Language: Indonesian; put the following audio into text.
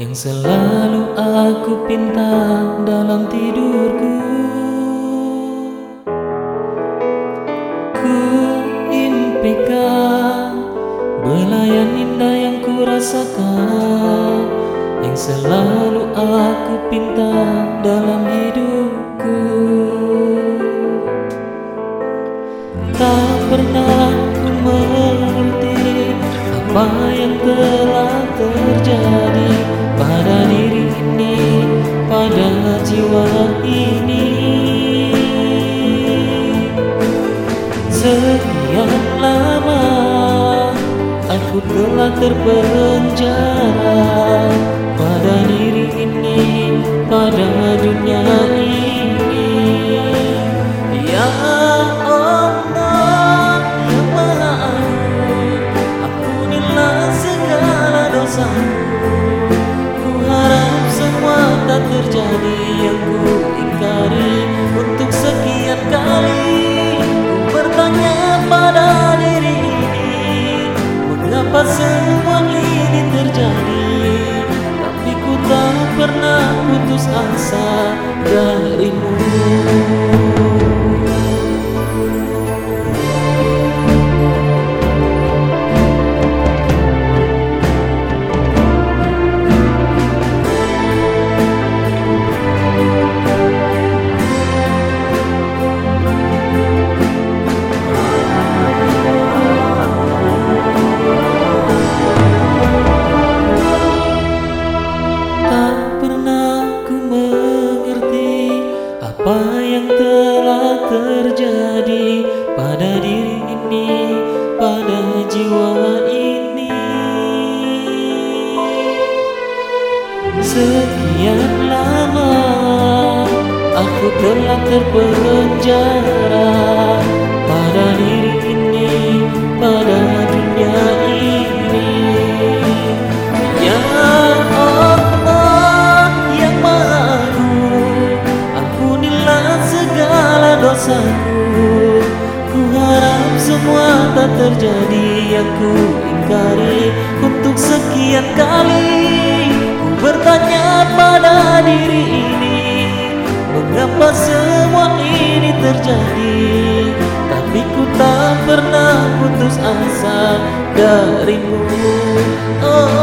Yang selalu aku pinta dalam tidurku. Ku impikan Belayan indah yang ku rasakan. Yang selalu aku pinta dalam hidupku. Tak pernah ku mengerti Apa yang terjadi Sekian lama Aku telah terpenjara Pada diri ini Pada dunia ini. Ya Allah Ya Maha Ampunilah segala dosaku. Ku harap semua tak terjadi Mengapa semua ini terjadi Tapi ku tak pernah putus asa darimu terjadi pada diri ini, pada jiwa ini. Sekian lama aku telah terpenjara dosaku Ku harap semua tak terjadi yang ku ingkari. Untuk sekian kali Ku bertanya pada diri ini Mengapa semua ini terjadi? Tapi ku tak pernah putus asa darimu. Oh,